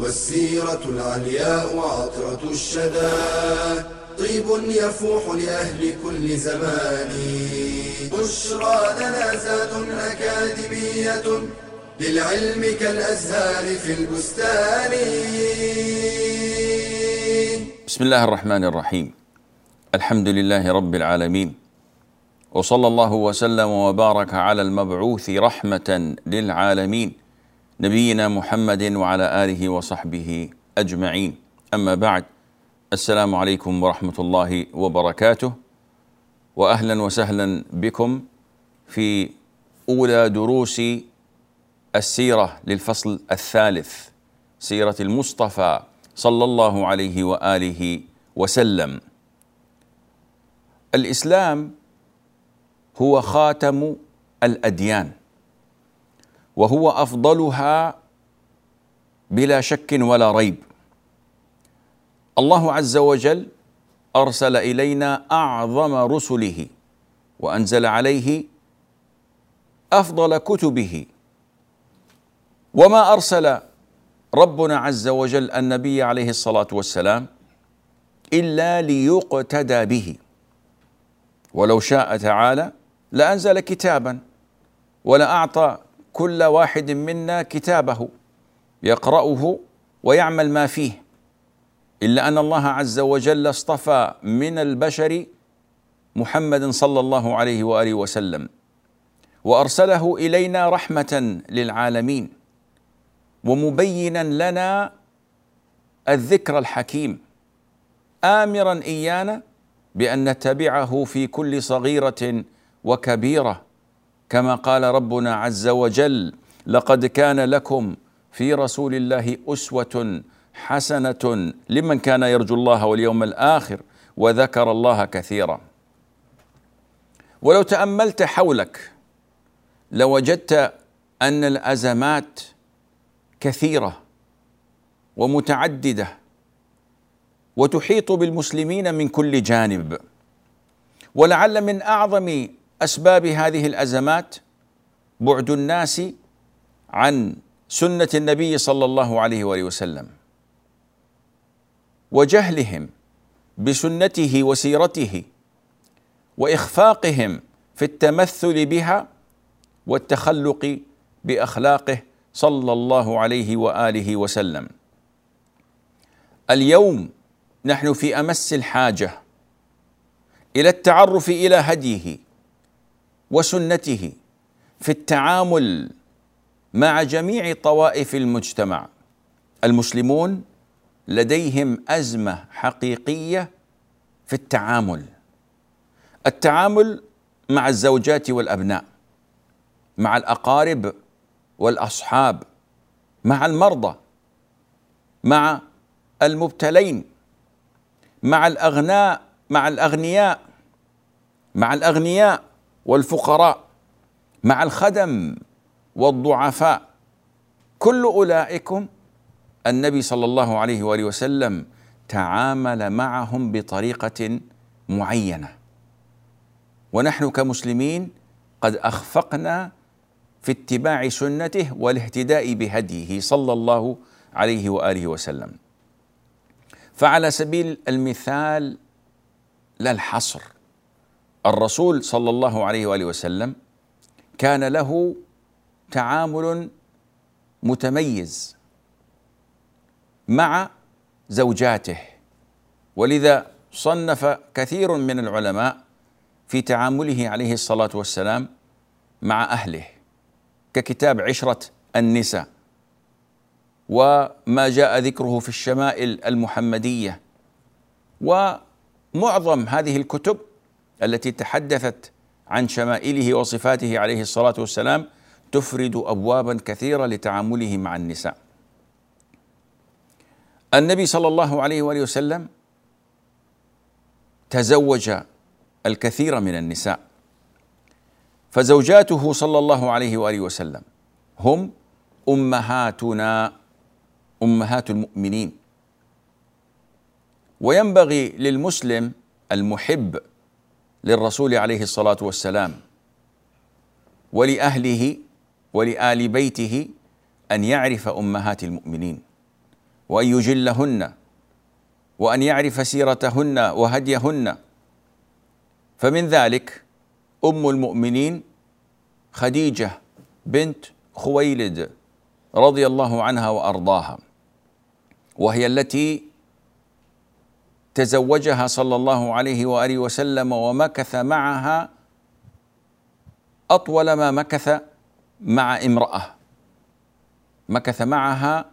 والسيرة العلياء عطرة الشدى. طيب يفوح لأهل كل زمان. بشرى لنا زاد أكاديمية للعلم كالأزهار في البستان. بسم الله الرحمن الرحيم. الحمد لله رب العالمين. وصلى الله وسلم وبارك على المبعوث رحمة للعالمين. نبينا محمد وعلى آله وصحبه أجمعين. أما بعد السلام عليكم ورحمة الله وبركاته وأهلا وسهلا بكم في أولى دروس السيرة للفصل الثالث سيرة المصطفى صلى الله عليه وآله وسلم. الإسلام هو خاتم الأديان. وهو أفضلها بلا شك ولا ريب. الله عز وجل أرسل إلينا أعظم رسله وأنزل عليه أفضل كتبه. وما أرسل ربنا عز وجل النبي عليه الصلاة والسلام إلا ليقتدى به. ولو شاء تعالى لأنزل كتابا ولأعطى كل واحد منا كتابه يقرأه ويعمل ما فيه. إلا أن الله عز وجل اصطفى من البشر محمد صلى الله عليه وآله وسلم وأرسله إلينا رحمة للعالمين ومبينا لنا الذكر الحكيم. آمرا إيانا بأن نتبعه في كل صغيرة وكبيرة. كما قال ربنا عز وجل لقد كان لكم في رسول الله أسوة حسنة لمن كان يرجو الله واليوم الآخر وذكر الله كثيرا. ولو تأملت حولك لوجدت أن الأزمات كثيرة ومتعددة وتحيط بالمسلمين من كل جانب ولعل من أعظم أسباب هذه الأزمات بعد الناس عن سنة النبي صلى الله عليه وآله وسلم وجهلهم بسنته وسيرته وإخفاقهم في التمثل بها والتخلق بأخلاقه صلى الله عليه وآله وسلم. اليوم نحن في أمس الحاجة إلى التعرف إلى هديه وسنته في التعامل مع جميع طوائف المجتمع. المسلمون لديهم أزمة حقيقية في التعامل. التعامل مع الزوجات والأبناء مع الأقارب والأصحاب مع المرضى مع المبتلين مع الاغناء مع الأغنياء مع الأغنياء. والفقراء مع الخدم والضعفاء كل أولئكم النبي صلى الله عليه وآله وسلم تعامل معهم بطريقة معينة. ونحن كمسلمين قد أخفقنا في اتباع سنته والاهتداء بهديه صلى الله عليه وآله وسلم. فعلى سبيل المثال لا الحصر. الرسول صلى الله عليه وآله وسلم كان له تعامل متميز مع زوجاته ولذا صنف كثير من العلماء في تعامله عليه الصلاة والسلام مع أهله ككتاب عشرة النساء وما جاء ذكره في الشمائل المحمدية ومعظم هذه الكتب التي تحدثت عن شمائله وصفاته عليه الصلاة والسلام تفرد ابوابا كثيرة لتعامله مع النساء. النبي صلى الله عليه وآله وسلم تزوج الكثير من النساء فزوجاته صلى الله عليه وآله وسلم هم أمهاتنا أمهات المؤمنين. وينبغي للمسلم المحب للرسول عليه الصلاة والسلام ولأهله ولآل بيته أن يعرف أمهات المؤمنين وأن يجلهن وأن يعرف سيرتهن وهديهن. فمن ذلك أم المؤمنين خديجة بنت خويلد رضي الله عنها وأرضاها وهي التي تزوجها صلى الله عليه وآله وسلم ومكث معها أطول ما مكث مع امرأة. مكث معها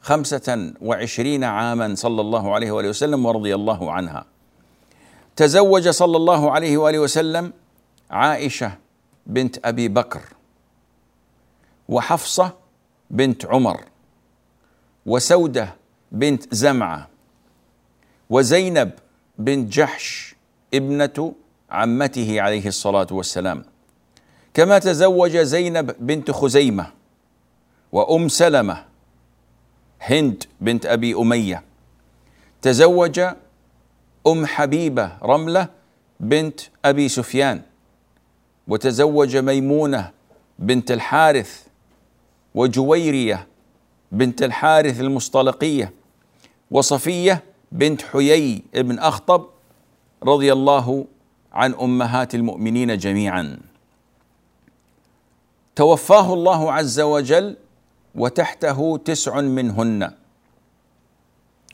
خمسة وعشرين عاما صلى الله عليه وآله وسلم ورضي الله عنها. تزوج صلى الله عليه وآله وسلم عائشة بنت أبي بكر وحفصة بنت عمر وسودة بنت زمعة. وزينب بنت جحش ابنة عمته عليه الصلاة والسلام. كما تزوج زينب بنت خزيمة وأم سلمة هند بنت أبي أمية. تزوج أم حبيبة رملة بنت أبي سفيان. وتزوج ميمونة بنت الحارث وجويرية بنت الحارث المصطلقية. وصفية بنت حيي بن أخطب رضي الله عن أمهات المؤمنين جميعا. توفاه الله عز وجل وتحته تسع منهن.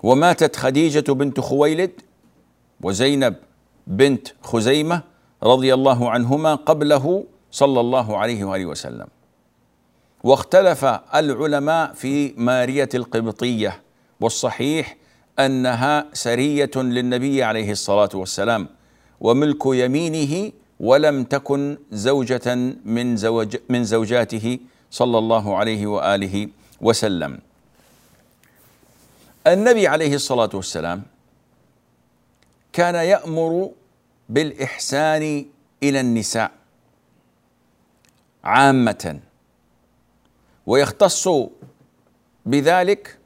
وماتت خديجة بنت خويلد وزينب بنت خزيمة رضي الله عنهما قبله صلى الله عليه وآله وسلم. واختلف العلماء في مارية القبطية والصحيح أنها سرية للنبي عليه الصلاة والسلام وملك يمينه ولم تكن زوجة من زوج من زوجاته صلى الله عليه وآله وسلم. النبي عليه الصلاة والسلام كان يأمر بالإحسان إلى النساء عامة ويختص بذلك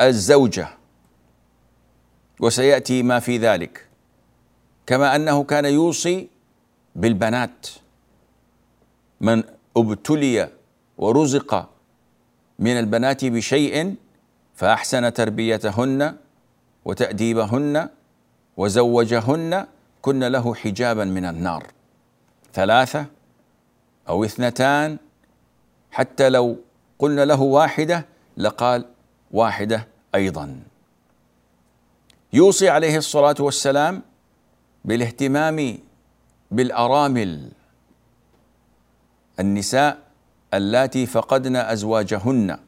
الزوجة وسيأتي ما في ذلك كما أنه كان يوصي بالبنات من ابتلي ورزق من البنات بشيء فأحسن تربيتهن وتأديبهن وزوجهن كن له حجابا من النار. ثلاثة أو اثنتان حتى لو قلنا له واحدة لقال واحدة أيضا. يوصي عليه الصلاة والسلام بالاهتمام بالأرامل النساء اللاتي فقدن أزواجهن.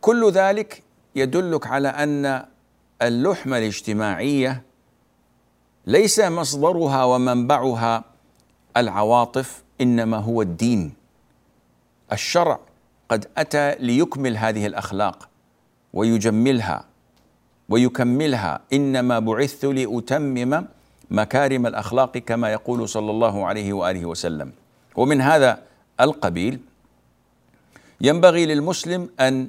كل ذلك يدلك على أن اللحمه الاجتماعية ليس مصدرها ومنبعها العواطف إنما هو الدين الشرع. قد أتى ليكمل هذه الأخلاق ويجملها ويكملها. إنما بعثت لأتمم مكارم الأخلاق كما يقول صلى الله عليه وآله وسلم. ومن هذا القبيل ينبغي للمسلم أن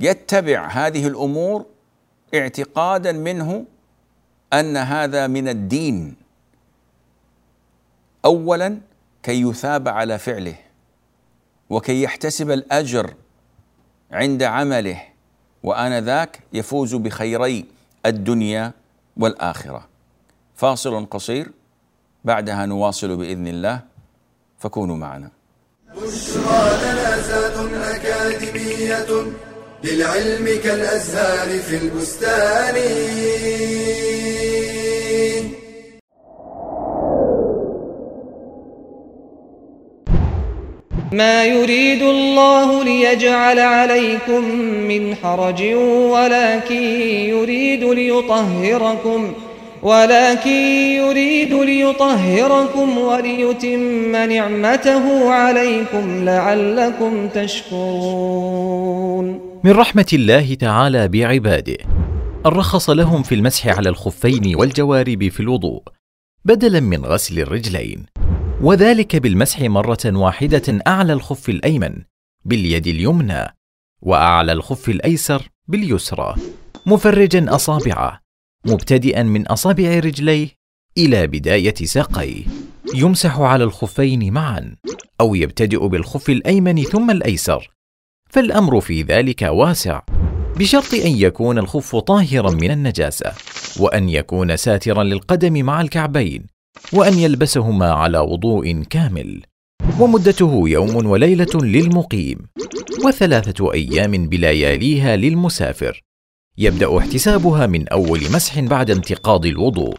يتبع هذه الأمور اعتقادا منه أن هذا من الدين. اولا كي يثاب على فعله. وكي يحتسب الأجر عند عمله وآنذاك يفوز بخيري الدنيا والآخرة فاصل قصير بعدها نواصل بإذن الله فكونوا معنا. بشرى لنا أكاديمية للعلم كالأزهار في البستان. ما يريد الله ليجعل عليكم من حرج ولكن يريد ليطهركم ولكن يريد ليطهركم وليتم نعمته عليكم لعلكم تشكرون. من رحمة الله تعالى بعباده رخص لهم في المسح على الخفين والجوارب في الوضوء بدلا من غسل الرجلين. وذلك بالمسح مرة واحدة أعلى الخف الأيمن باليد اليمنى وأعلى الخف الأيسر باليسرى. مفرجا أصابعه مبتدئا من أصابع رجليه إلى بداية ساقيه. يمسح على الخفين معا أو يبتدئ بالخف الأيمن ثم الأيسر. فالأمر في ذلك واسع بشرط أن يكون الخف طاهرا من النجاسة وأن يكون ساترا للقدم مع الكعبين. وأن يلبسهما على وضوء كامل. ومدته يوم وليلة للمقيم. وثلاثة أيام بلياليها للمسافر. يبدأ احتسابها من أول مسح بعد انتقاض الوضوء.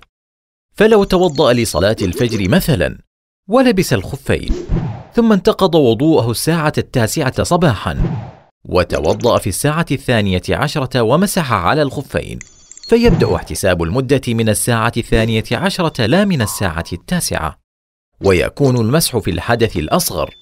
فلو توضأ لصلاة الفجر مثلا ولبس الخفين. ثم انتقض وضوءه الساعة التاسعة صباحا. وتوضأ في الساعة الثانية عشرة ومسح على الخفين. فيبدأ احتساب المدة من الساعة الثانية عشرة لا من الساعة التاسعة ويكون المسح في الحدث الأصغر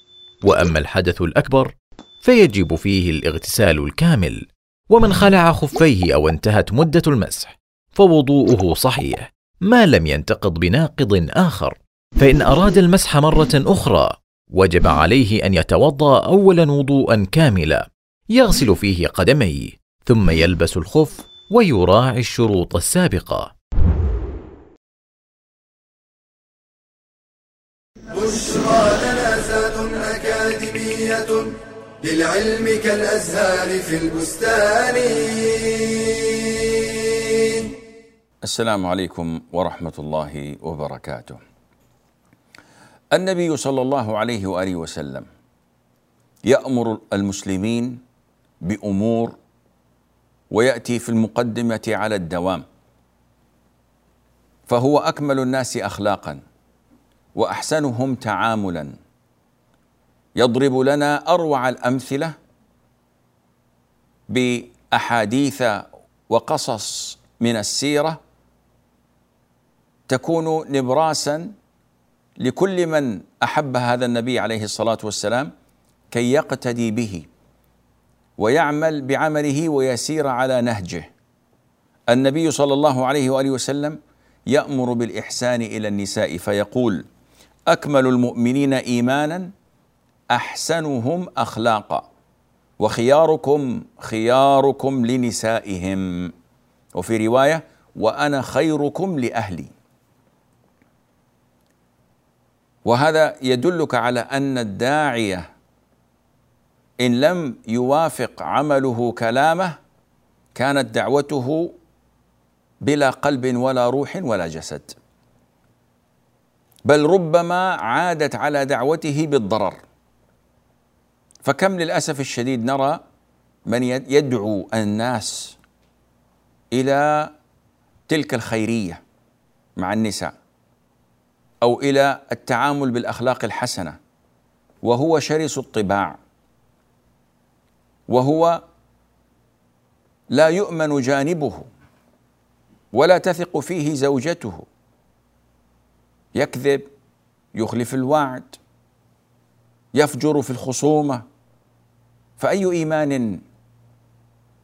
وأما الحدث الأكبر فيجب فيه الاغتسال الكامل ومن خلع خفيه أو انتهت مدة المسح فوضوءه صحيح ما لم ينتقض بناقض آخر. فإن أراد المسح مرة أخرى وجب عليه أن يتوضأ أولا وضوءا كاملا يغسل فيه قدميه ثم يلبس الخف ويراعي الشروط السابقة بشرى لنا زاد أكاديمية للعلم كالأزهار في البستان السلام عليكم ورحمة الله وبركاته. النبي صلى الله عليه وآله وسلم يأمر المسلمين بأمور ويأتي في المقدمة على الدوام. فهو أكمل الناس أخلاقا وأحسنهم تعاملا. يضرب لنا أروع الأمثلة بأحاديث وقصص من السيرة. تكون نبراسا لكل من أحب هذا النبي عليه الصلاة والسلام كي يقتدي به. ويعمل بعمله ويسير على نهجه. النبي صلى الله عليه وآله وسلم يأمر بالإحسان إلى النساء فيقول أكمل المؤمنين إيمانا أحسنهم أخلاقا وخياركم خياركم لنسائهم. وفي رواية وأنا خيركم لأهلي. وهذا يدلك على أن الداعية إن لم يوافق عمله كلامه كانت دعوته بلا قلب ولا روح ولا جسد. بل ربما عادت على دعوته بالضرر. فكم للأسف الشديد نرى من يدعو الناس إلى تلك الخيرية مع النساء أو إلى التعامل بالأخلاق الحسنة وهو شرس الطباع. وهو لا يؤمن جانبه ولا تثق فيه زوجته. يكذب يخلف الوعد يفجر في الخصومة. فأي إيمان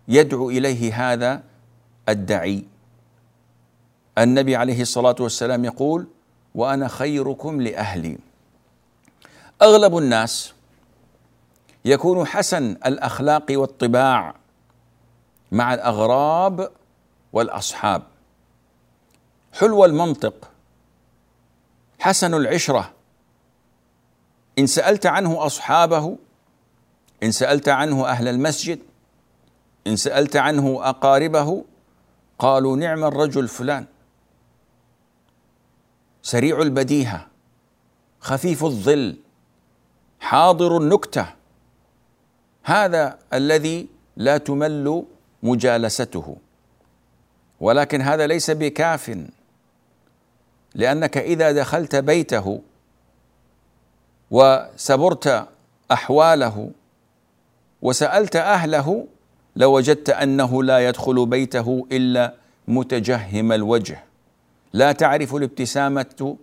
يدعو إليه هذا الدعي النبي عليه الصلاة والسلام يقول وأنا خيركم لأهلي. أغلب الناس يكون حسن الأخلاق والطباع مع الأغراب والأصحاب. حلو المنطق. حسن العشرة. إن سألت عنه أصحابه إن سألت عنه أهل المسجد إن سألت عنه أقاربه قالوا نعم الرجل فلان. سريع البديهة خفيف الظل حاضر النكتة. هذا الذي لا تمل مجالسته. ولكن هذا ليس بكاف لأنك إذا دخلت بيته وسبرت أحواله وسألت أهله لوجدت أنه لا يدخل بيته إلا متجهم الوجه. لا تعرف الابتسامة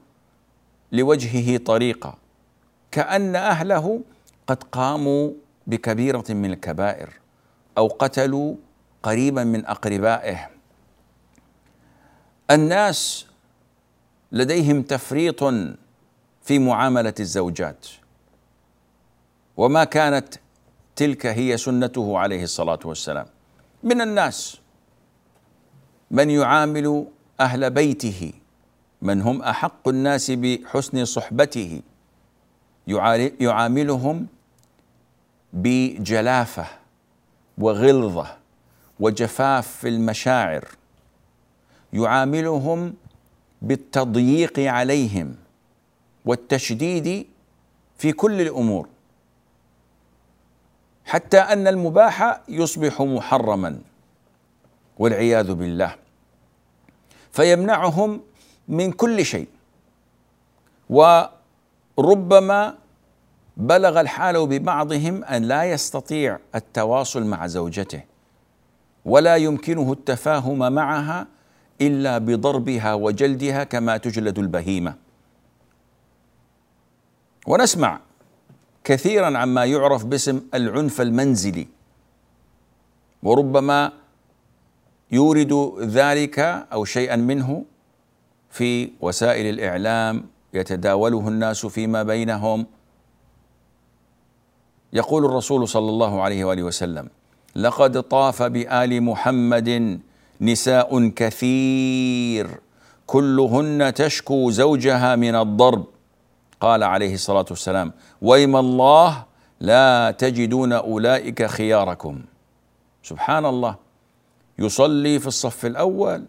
لوجهه طريقة كأن أهله قد قاموا بكبيرة من الكبائر أو قتلوا قريبا من أقربائه. الناس لديهم تفريط في معاملة الزوجات. وما كانت تلك هي سنته عليه الصلاة والسلام. من الناس من يعامل أهل بيته من هم أحق الناس بحسن صحبته يعاملهم بجلافة وغلظة وجفاف في المشاعر يعاملهم بالتضييق عليهم والتشديد في كل الأمور حتى أن المباح يصبح محرما والعياذ بالله. فيمنعهم من كل شيء وربما بلغ الحال ببعضهم أن لا يستطيع التواصل مع زوجته ولا يمكنه التفاهم معها إلا بضربها وجلدها كما تجلد البهيمة. ونسمع كثيرا عما يعرف باسم العنف المنزلي وربما يورد ذلك أو شيئا منه في وسائل الإعلام يتداوله الناس فيما بينهم. يقول الرسول صلى الله عليه وآله وسلم لقد طاف بآل محمد نساء كثير كلهن تشكو زوجها من الضرب. قال عليه الصلاة والسلام ويم الله لا تجدون أولئك خياركم. سبحان الله يصلي في الصف الأول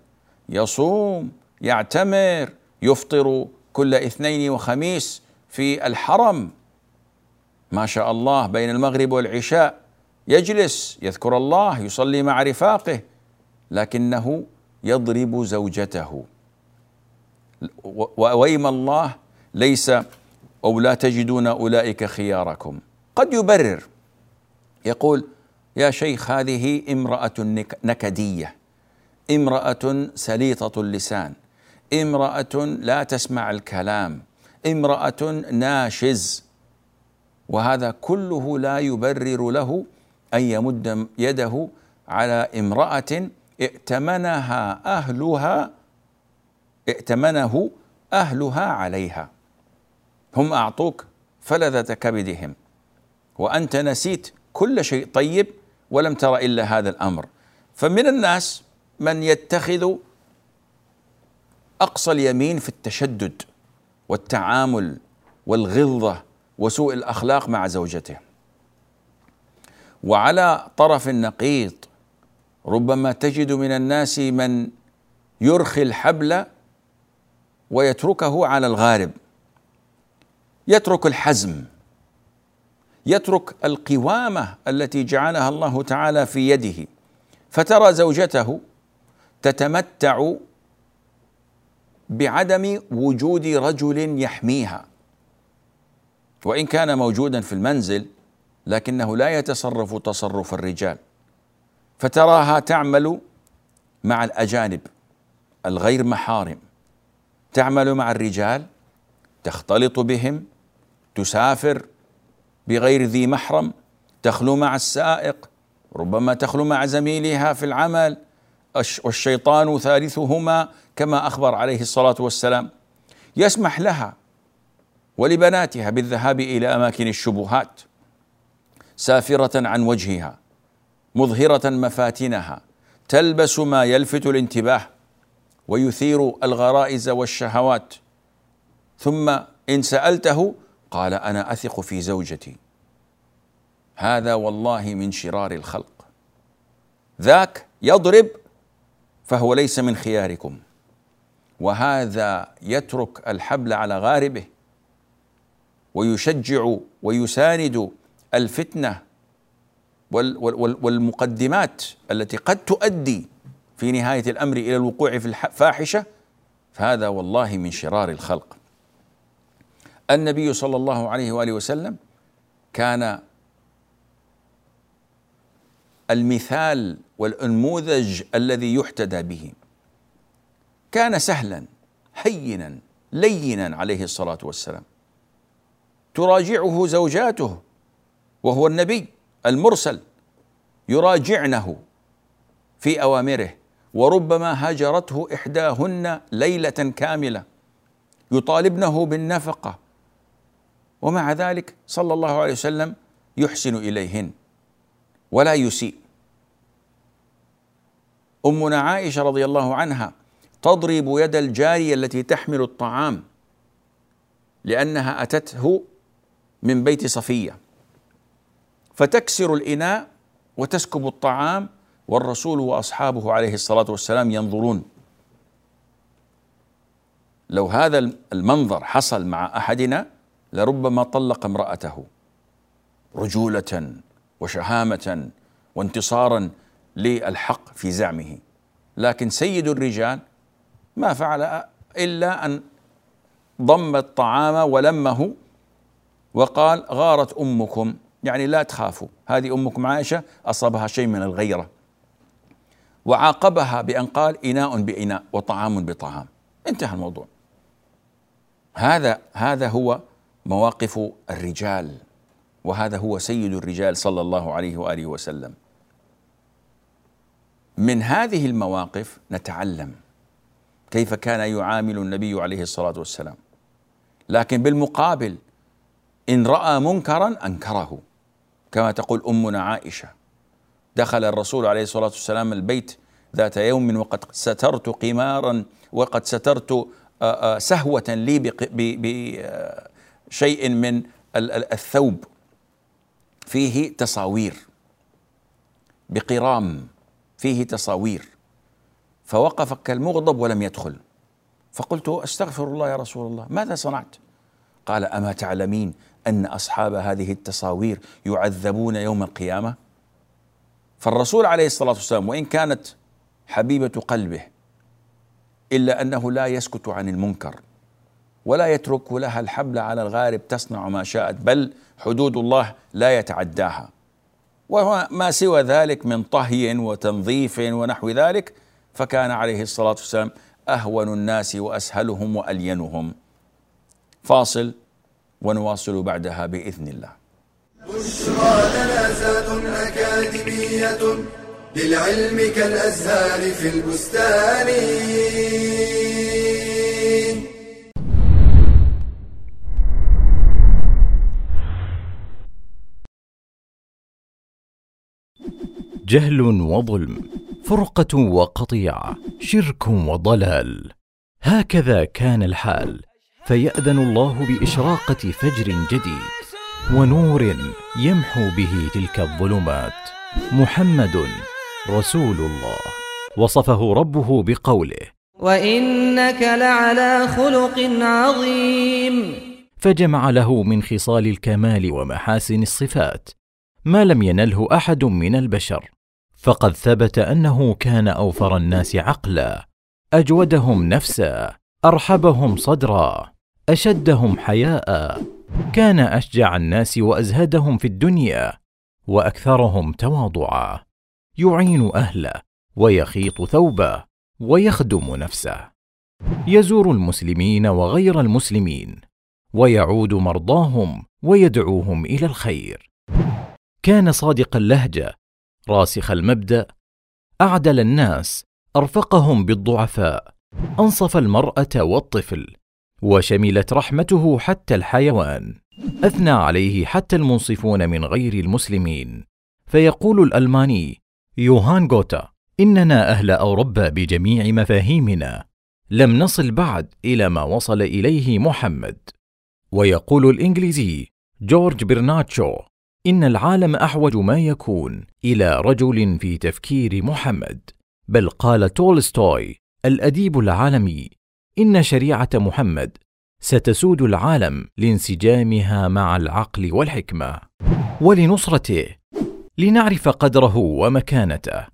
يصوم يعتمر يفطر كل اثنين وخميس في الحرم. ما شاء الله بين المغرب والعشاء. يجلس يذكر الله يصلي مع رفاقه لكنه يضرب زوجته. وأيم الله ليس أو لا تجدون أولئك خياركم. قد يبرر. يقول يا شيخ هذه امرأة نكدية. امرأة سليطة اللسان. امرأة لا تسمع الكلام. امرأة ناشز. وهذا كله لا يبرر له أن يمد يده على امرأة ائتمنها أهلها ائتمنه أهلها عليها. هم أعطوك فلذة كبدهم. وأنت نسيت كل شيء طيب ولم تر إلا هذا الأمر. فمن الناس من يتخذ أقصى اليمين في التشدد والتعامل والغلظة وسوء الأخلاق مع زوجته. وعلى طرف النقيض ربما تجد من الناس من يرخي الحبل ويتركه على الغارب. يترك الحزم يترك القوامة التي جعلها الله تعالى في يده. فترى زوجته تتمتع بعدم وجود رجل يحميها. وإن كان موجودا في المنزل لكنه لا يتصرف تصرف الرجال. فتراها تعمل مع الأجانب الغير محارم. تعمل مع الرجال تختلط بهم تسافر بغير ذي محرم تخلو مع السائق ربما تخلو مع زميلها في العمل والشيطان ثالثهما كما أخبر عليه الصلاة والسلام. يسمح لها ولبناتها بالذهاب إلى أماكن الشبهات سافرة عن وجهها مظهرة مفاتنها تلبس ما يلفت الانتباه ويثير الغرائز والشهوات. ثم إن سألته قال أنا أثق في زوجتي. هذا والله من شرار الخلق. ذاك يضرب فهو ليس من خياركم. وهذا يترك الحبل على غاربه. ويشجع ويساند الفتنة والمقدمات التي قد تؤدي في نهاية الأمر إلى الوقوع في الفاحشة فهذا والله من شرار الخلق. النبي صلى الله عليه وآله وسلم كان المثال والأنموذج الذي يحتدى به. كان سهلا هينا لينا عليه الصلاة والسلام. تراجعه زوجاته وهو النبي المرسل يراجعنه في أوامره وربما هجرته إحداهن ليلة كاملة يطالبنه بالنفقة ومع ذلك صلى الله عليه وسلم يحسن إليهن ولا يسيء. أمنا عائشة رضي الله عنها تضرب يد الجارية التي تحمل الطعام لأنها أتته من بيت صفية. فتكسر الإناء وتسكب الطعام والرسول وأصحابه عليه الصلاة والسلام ينظرون. لو هذا المنظر حصل مع أحدنا لربما طلق امرأته. رجولة وشهامة وانتصارا للحق في زعمه. لكن سيد الرجال ما فعل إلا أن ضم الطعام ولمه وقال غارت أمكم يعني لا تخافوا هذه أمكم عائشة أصابها شيء من الغيرة. وعاقبها بأن قال إناء بإناء وطعام بطعام. انتهى الموضوع. هذا هذا هو مواقف الرجال وهذا هو سيد الرجال صلى الله عليه وآله وسلم. من هذه المواقف نتعلم كيف كان يعامل النبي عليه الصلاة والسلام. لكن بالمقابل إن رأى منكرا أنكره كما تقول أمنا عائشة. دخل الرسول عليه الصلاة والسلام البيت ذات يوم وقد سترت قمارا وقد سترت آه، آه، سهوة لي بشيء من الثوب. فيه تصاوير بقرام. فيه تصاوير. فوقف كالمغضب ولم يدخل. فقلت أستغفر الله يا رسول الله ماذا صنعت؟ قال أما تعلمين أن أصحاب هذه التصاوير يعذبون يوم القيامة؟ فالرسول عليه الصلاة والسلام وإن كانت حبيبة قلبه إلا أنه لا يسكت عن المنكر ولا يترك لها الحبل على الغارب تصنع ما شاءت بل حدود الله لا يتعداها. وما سوى ذلك من طهي وتنظيف ونحو ذلك فكان عليه الصلاة والسلام أهون الناس وأسهلهم وألينهم. فاصل. ونواصل بعدها بإذن الله. بشرى لنا أكاديمية للعلم كالأزهار في البستان. جهل وظلم فرقة وقطيعه شرك وضلال هكذا كان الحال. فيأذن الله بإشراقة فجر جديد ونور يمحو به تلك الظلمات. محمد رسول الله. وصفه ربه بقوله وإنك لعلى خلق عظيم. فجمع له من خصال الكمال ومحاسن الصفات ما لم ينله أحد من البشر. فقد ثبت أنه كان أوفر الناس عقلا أجودهم نفسا أرحبهم صدرا. أشدهم حياء كان أشجع الناس وأزهدهم في الدنيا وأكثرهم تواضعا. يعين أهله ويخيط ثوبه ويخدم نفسه. يزور المسلمين وغير المسلمين ويعود مرضاهم ويدعوهم إلى الخير. كان صادق اللهجة راسخ المبدأ أعدل الناس أرفقهم بالضعفاء أنصف المرأة والطفل. وشملت رحمته حتى الحيوان. أثنى عليه حتى المنصفون من غير المسلمين. فيقول الألماني يوهان غوتا إننا أهل أوروبا بجميع مفاهيمنا. لم نصل بعد إلى ما وصل إليه محمد. ويقول الإنجليزي جورج برناتشو إن العالم أحوج ما يكون إلى رجل في تفكير محمد. بل قال تولستوي الأديب العالمي إن شريعة محمد ستسود العالم لانسجامها مع العقل والحكمة ولنصرته لنعرف قدره ومكانته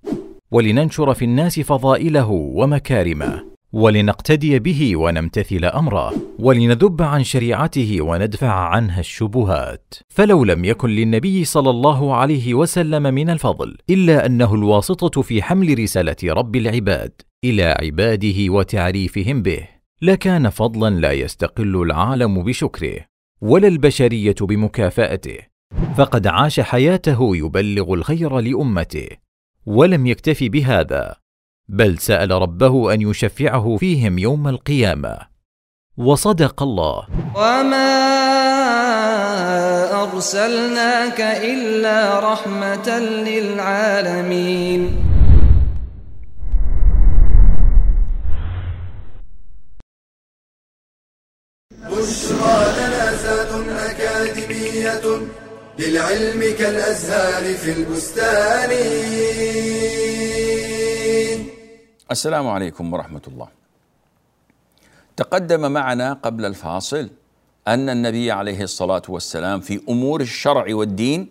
ولننشر في الناس فضائله ومكارمه. ولنقتدي به ونمتثل أمره ولنذب عن شريعته وندفع عنها الشبهات. فلو لم يكن للنبي صلى الله عليه وسلم من الفضل إلا أنه الواسطة في حمل رسالة رب العباد إلى عباده وتعريفهم به لكان فضلا لا يستقل العالم بشكره ولا البشرية بمكافأته. فقد عاش حياته يبلغ الخير لأمته ولم يكتف بهذا. بل سأل ربه أن يشفعه فيهم يوم القيامة. وصدق الله. وما ارسلناك الا رحمه للعالمين. بشرى لنا زاد أكاديمية للعلم كالأزهار في البستان. السلام عليكم ورحمة الله. تقدم معنا قبل الفاصل أن النبي عليه الصلاة والسلام في أمور الشرع والدين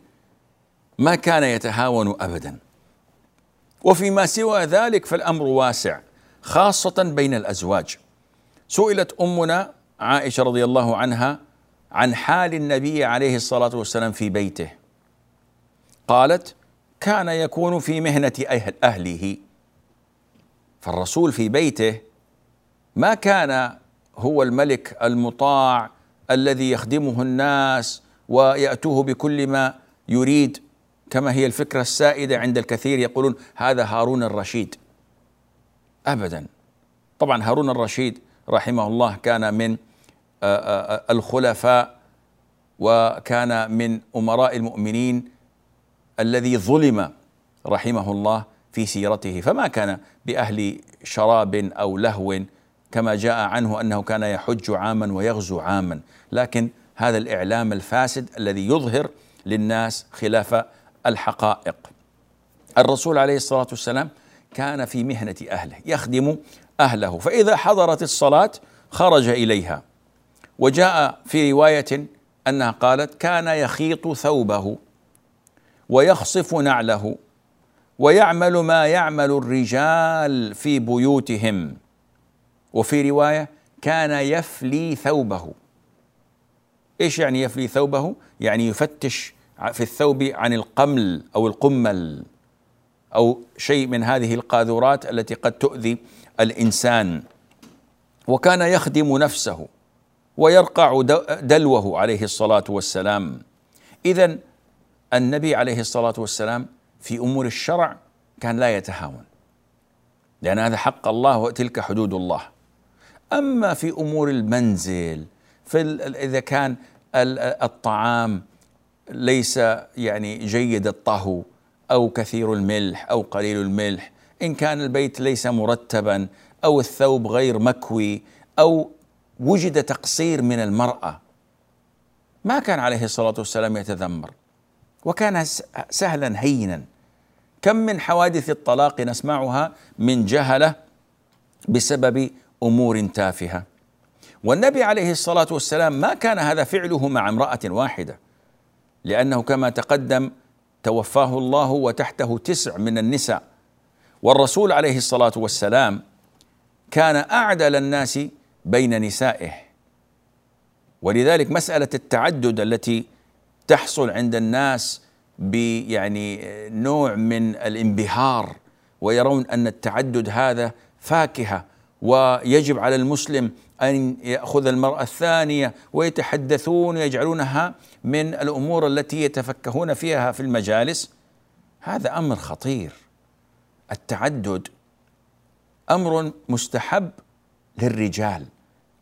ما كان يتهاون أبدا. وفيما سوى ذلك فالأمر واسع خاصة بين الأزواج. سئلت أمنا عائشة رضي الله عنها عن حال النبي عليه الصلاة والسلام في بيته. قالت: كان يكون في مهنة أهل أهله فالرسول في بيته ما كان هو الملك المطاع الذي يخدمه الناس ويأتوه بكل ما يريد كما هي الفكرة السائدة عند الكثير يقولون هذا هارون الرشيد. ابدا. طبعا هارون الرشيد رحمه الله كان من الخلفاء وكان من أمراء المؤمنين الذي ظلم رحمه الله في سيرته. فما كان بأهل شراب أو لهو كما جاء عنه أنه كان يحج عاما ويغزو عاما. لكن هذا الإعلام الفاسد الذي يظهر للناس خلاف الحقائق. الرسول عليه الصلاة والسلام كان في مهنة أهله يخدم أهله. فإذا حضرت الصلاة خرج إليها. وجاء في رواية أنها قالت كان يخيط ثوبه ويخصف نعله ويعمل ما يعمل الرجال في بيوتهم. وفي رواية كان يفلي ثوبه. إيش يعني يفلي ثوبه؟ يعني يفتش في الثوب عن القمل أو القمل أو شيء من هذه القاذورات التي قد تؤذي الإنسان. وكان يخدم نفسه ويرقع دلوه عليه الصلاة والسلام. اذا النبي عليه الصلاة والسلام في أمور الشرع كان لا يتهاون. لأن هذا حق الله وتلك حدود الله. أما في أمور المنزل في إذا كان الطعام ليس يعني جيد الطهو أو كثير الملح أو قليل الملح إن كان البيت ليس مرتبا أو الثوب غير مكوي أو وجد تقصير من المرأة ما كان عليه الصلاة والسلام يتذمر. وكان سهلا هينا. كم من حوادث الطلاق نسمعها من جهلة بسبب أمور تافهة. والنبي عليه الصلاة والسلام ما كان هذا فعله مع امرأة واحدة لأنه كما تقدم توفاه الله وتحته تسع من النساء. والرسول عليه الصلاة والسلام كان أعدل الناس بين نسائه. ولذلك مسألة التعدد التي تحصل عند الناس بيعني نوع من الانبهار ويرون أن التعدد هذا فاكهة ويجب على المسلم أن يأخذ المرأة الثانية ويتحدثون ويجعلونها من الأمور التي يتفكهون فيها في المجالس. هذا أمر خطير. التعدد أمر مستحب للرجال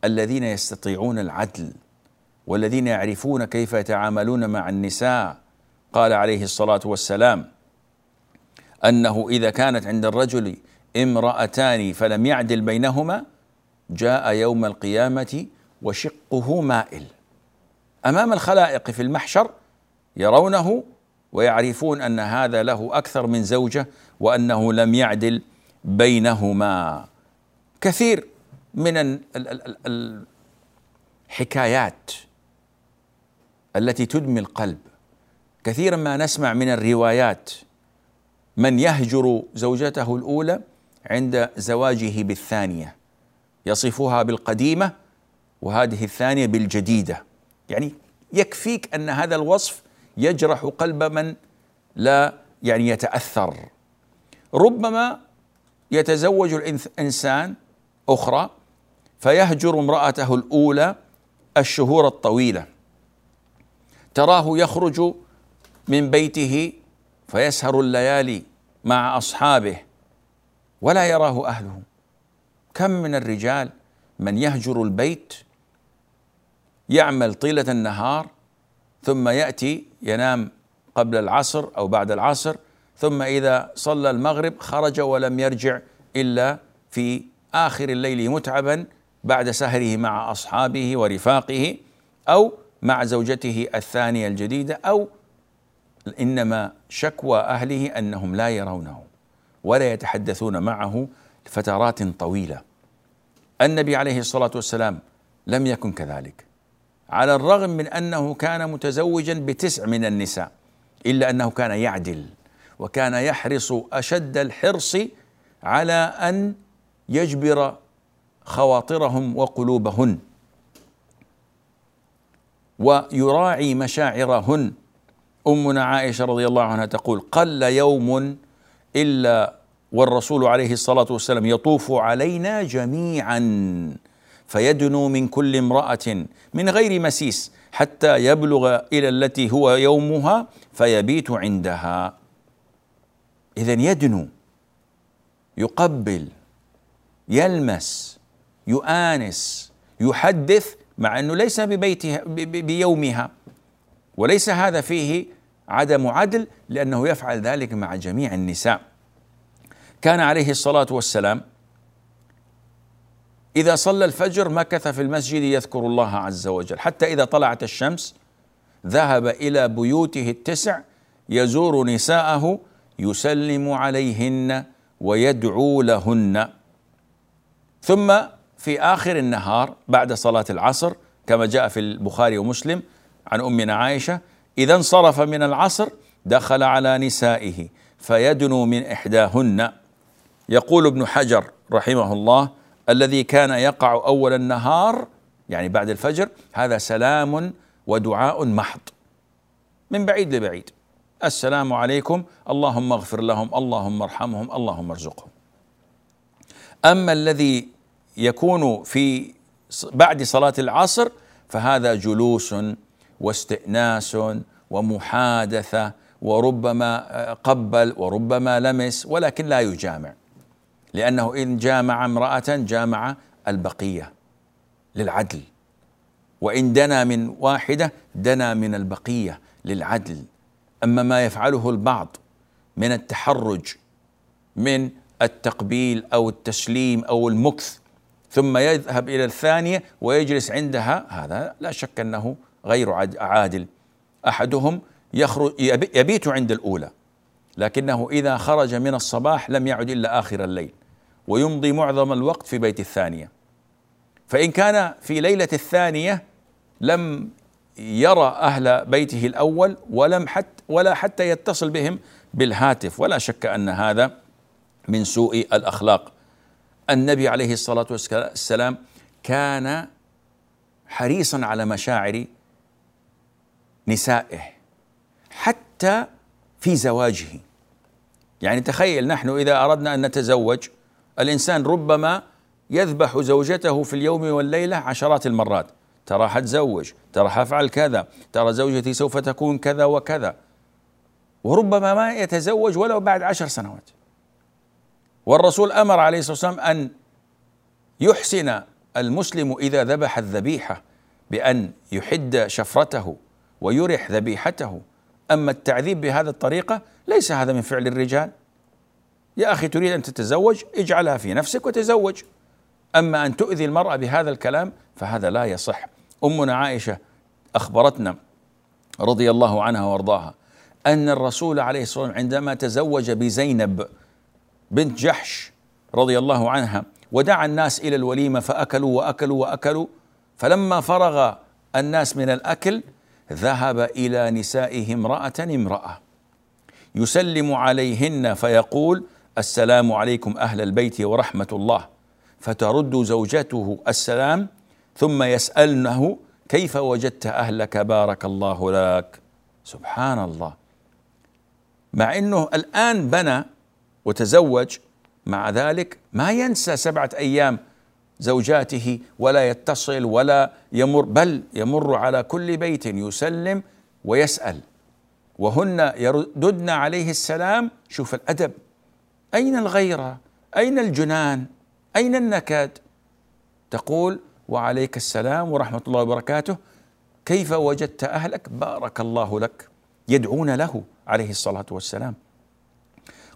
الذين يستطيعون العدل. والذين يعرفون كيف يتعاملون مع النساء. قال عليه الصلاة والسلام أنه إذا كانت عند الرجل امرأتان فلم يعدل بينهما جاء يوم القيامة وشقه مائل. أمام الخلائق في المحشر يرونه ويعرفون أن هذا له أكثر من زوجة وأنه لم يعدل بينهما. كثير من الحكايات التي تدمي القلب. كثيرا ما نسمع من الروايات من يهجر زوجته الأولى عند زواجه بالثانية يصفها بالقديمة وهذه الثانية بالجديدة. يعني يكفيك أن هذا الوصف يجرح قلب من لا يعني يتأثر. ربما يتزوج الانسان أخرى فيهجر امرأته الأولى الشهور الطويلة. تراه يخرج من بيته فيسهر الليالي مع أصحابه ولا يراه أهله. كم من الرجال من يهجر البيت يعمل طيلة النهار ثم يأتي ينام قبل العصر أو بعد العصر ثم إذا صلى المغرب خرج ولم يرجع إلا في آخر الليل متعبا بعد سهره مع أصحابه ورفاقه أو مع زوجته الثانية الجديدة أو إنما شكوى أهله أنهم لا يرونه ولا يتحدثون معه فترات طويلة. النبي عليه الصلاة والسلام لم يكن كذلك. على الرغم من أنه كان متزوجا بتسع من النساء إلا أنه كان يعدل وكان يحرص أشد الحرص على أن يجبر خواطرهم وقلوبهن. ويراعي مشاعرهن. أمنا عائشة رضي الله عنها تقول قل يوم إلا والرسول عليه الصلاة والسلام يطوف علينا جميعا فيدنو من كل امرأة من غير مسيس حتى يبلغ إلى التي هو يومها فيبيت عندها. اذا يدنو يقبل يلمس يؤانس يحدث مع أنه ليس ببيتها بيومها. وليس هذا فيه عدم عدل لأنه يفعل ذلك مع جميع النساء. كان عليه الصلاة والسلام إذا صلى الفجر مكث في المسجد يذكر الله عز وجل. حتى إذا طلعت الشمس ذهب إلى بيوته التسع يزور نساءه يسلم عليهن ويدعو لهن. ثم في آخر النهار بعد صلاة العصر كما جاء في البخاري ومسلم عن امنا عائشة إذا انصرف من العصر دخل على نسائه فيدنو من إحداهن. يقول ابن حجر رحمه الله الذي كان يقع أول النهار يعني بعد الفجر هذا سلام ودعاء محض. من بعيد لبعيد. السلام عليكم اللهم اغفر لهم اللهم ارحمهم اللهم ارزقهم. أما الذي يكون في بعد صلاة العصر فهذا جلوس واستئناس ومحادثة وربما قبل وربما لمس ولكن لا يجامع. لأنه إن جامع امرأة جامع البقية للعدل. وإن دنا من واحدة دنا من البقية للعدل. أما ما يفعله البعض من التحرج من التقبيل أو التسليم أو المكث ثم يذهب إلى الثانية ويجلس عندها. هذا لا شك أنه غير عادل. أحدهم يخرج يبيت عند الأولى لكنه إذا خرج من الصباح لم يعد إلا آخر الليل ويمضي معظم الوقت في بيت الثانية. فإن كان في ليلة الثانية لم يرى أهل بيته الأول ولم حتى ولا حتى يتصل بهم بالهاتف. ولا شك أن هذا من سوء الأخلاق. النبي عليه الصلاة والسلام كان حريصا على مشاعر نسائه حتى في زواجه. يعني تخيل نحن إذا أردنا أن نتزوج الإنسان ربما يذبح زوجته في اليوم والليلة عشرات المرات. ترى حتزوج ترى حفعل كذا ترى زوجتي سوف تكون كذا وكذا. وربما ما يتزوج ولو بعد عشر سنوات. والرسول أمر عليه الصلاة والسلام أن يحسن المسلم إذا ذبح الذبيحة بأن يحد شفرته ويرح ذبيحته. أما التعذيب بهذه الطريقة ليس هذا من فعل الرجال. يا أخي تريد أن تتزوج؟ اجعلها في نفسك وتزوج. أما أن تؤذي المرأة بهذا الكلام فهذا لا يصح. أمنا عائشة أخبرتنا رضي الله عنها وأرضاها أن الرسول عليه الصلاة والسلام عندما تزوج بزينب بنت جحش رضي الله عنها ودعا الناس إلى الوليمة فأكلوا وأكلوا وأكلوا فلما فرغ الناس من الأكل ذهب إلى نسائه امرأة امرأة. يسلم عليهن فيقول السلام عليكم أهل البيت ورحمة الله. فترد زوجته السلام. ثم يسألنه كيف وجدت أهلك؟ بارك الله لك. سبحان الله. مع إنه الآن بنى وتزوج مع ذلك ما ينسى سبعة أيام زوجاته ولا يتصل ولا يمر بل يمر على كل بيت يسلم ويسأل. وهن يرددن عليه السلام شوف الأدب أين الغيرة؟ أين الجنان؟ أين النكد؟ تقول وعليك السلام ورحمة الله وبركاته. كيف وجدت أهلك؟ بارك الله لك. يدعون له عليه الصلاة والسلام.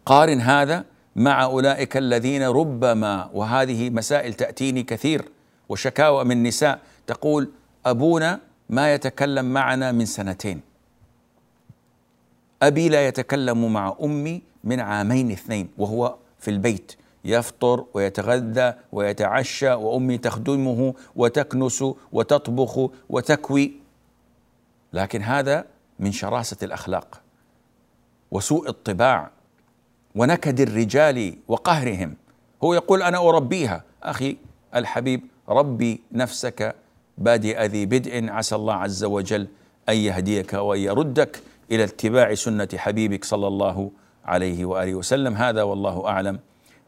قارن هذا مع أولئك الذين ربما وهذه مسائل تأتيني كثير وشكاوى من نساء تقول أبونا ما يتكلم معنا من سنتين. أبي لا يتكلم مع أمي من عامين اثنين وهو في البيت يفطر ويتغذى ويتعشى وأمي تخدمه وتكنس وتطبخ وتكوي. لكن هذا من شراسة الأخلاق وسوء الطباع. ونكد الرجال وقهرهم. هو يقول أنا أربيها. أخي الحبيب ربي نفسك بادئ ذي بدء. عسى الله عز وجل أن يهديك وأن يردك إلى اتباع سنة حبيبك صلى الله عليه وآله وسلم. هذا والله أعلم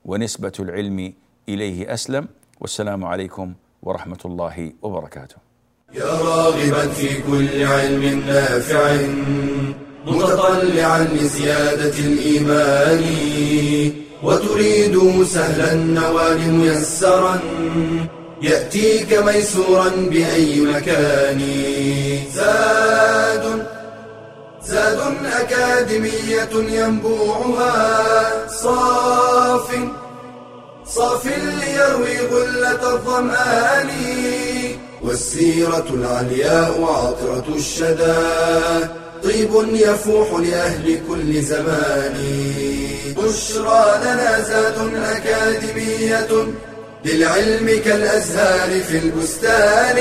ونسبة العلم إليه أسلم. والسلام عليكم ورحمة الله وبركاته. يا راغبا في كل علم نافع. متطلعا لزيادة الإيمان وتريد سهلا النوال ميسرا يأتيك ميسورا بأي مكان. زاد زاد أكاديمية ينبوعها صاف صاف ليروي غلة الظمآن والسيرة العلياء عطرة الشدى. طيب يفوح لأهل كل زمان. بشرى لنا زاد أكاديمية للعلم كالأزهار في البستان.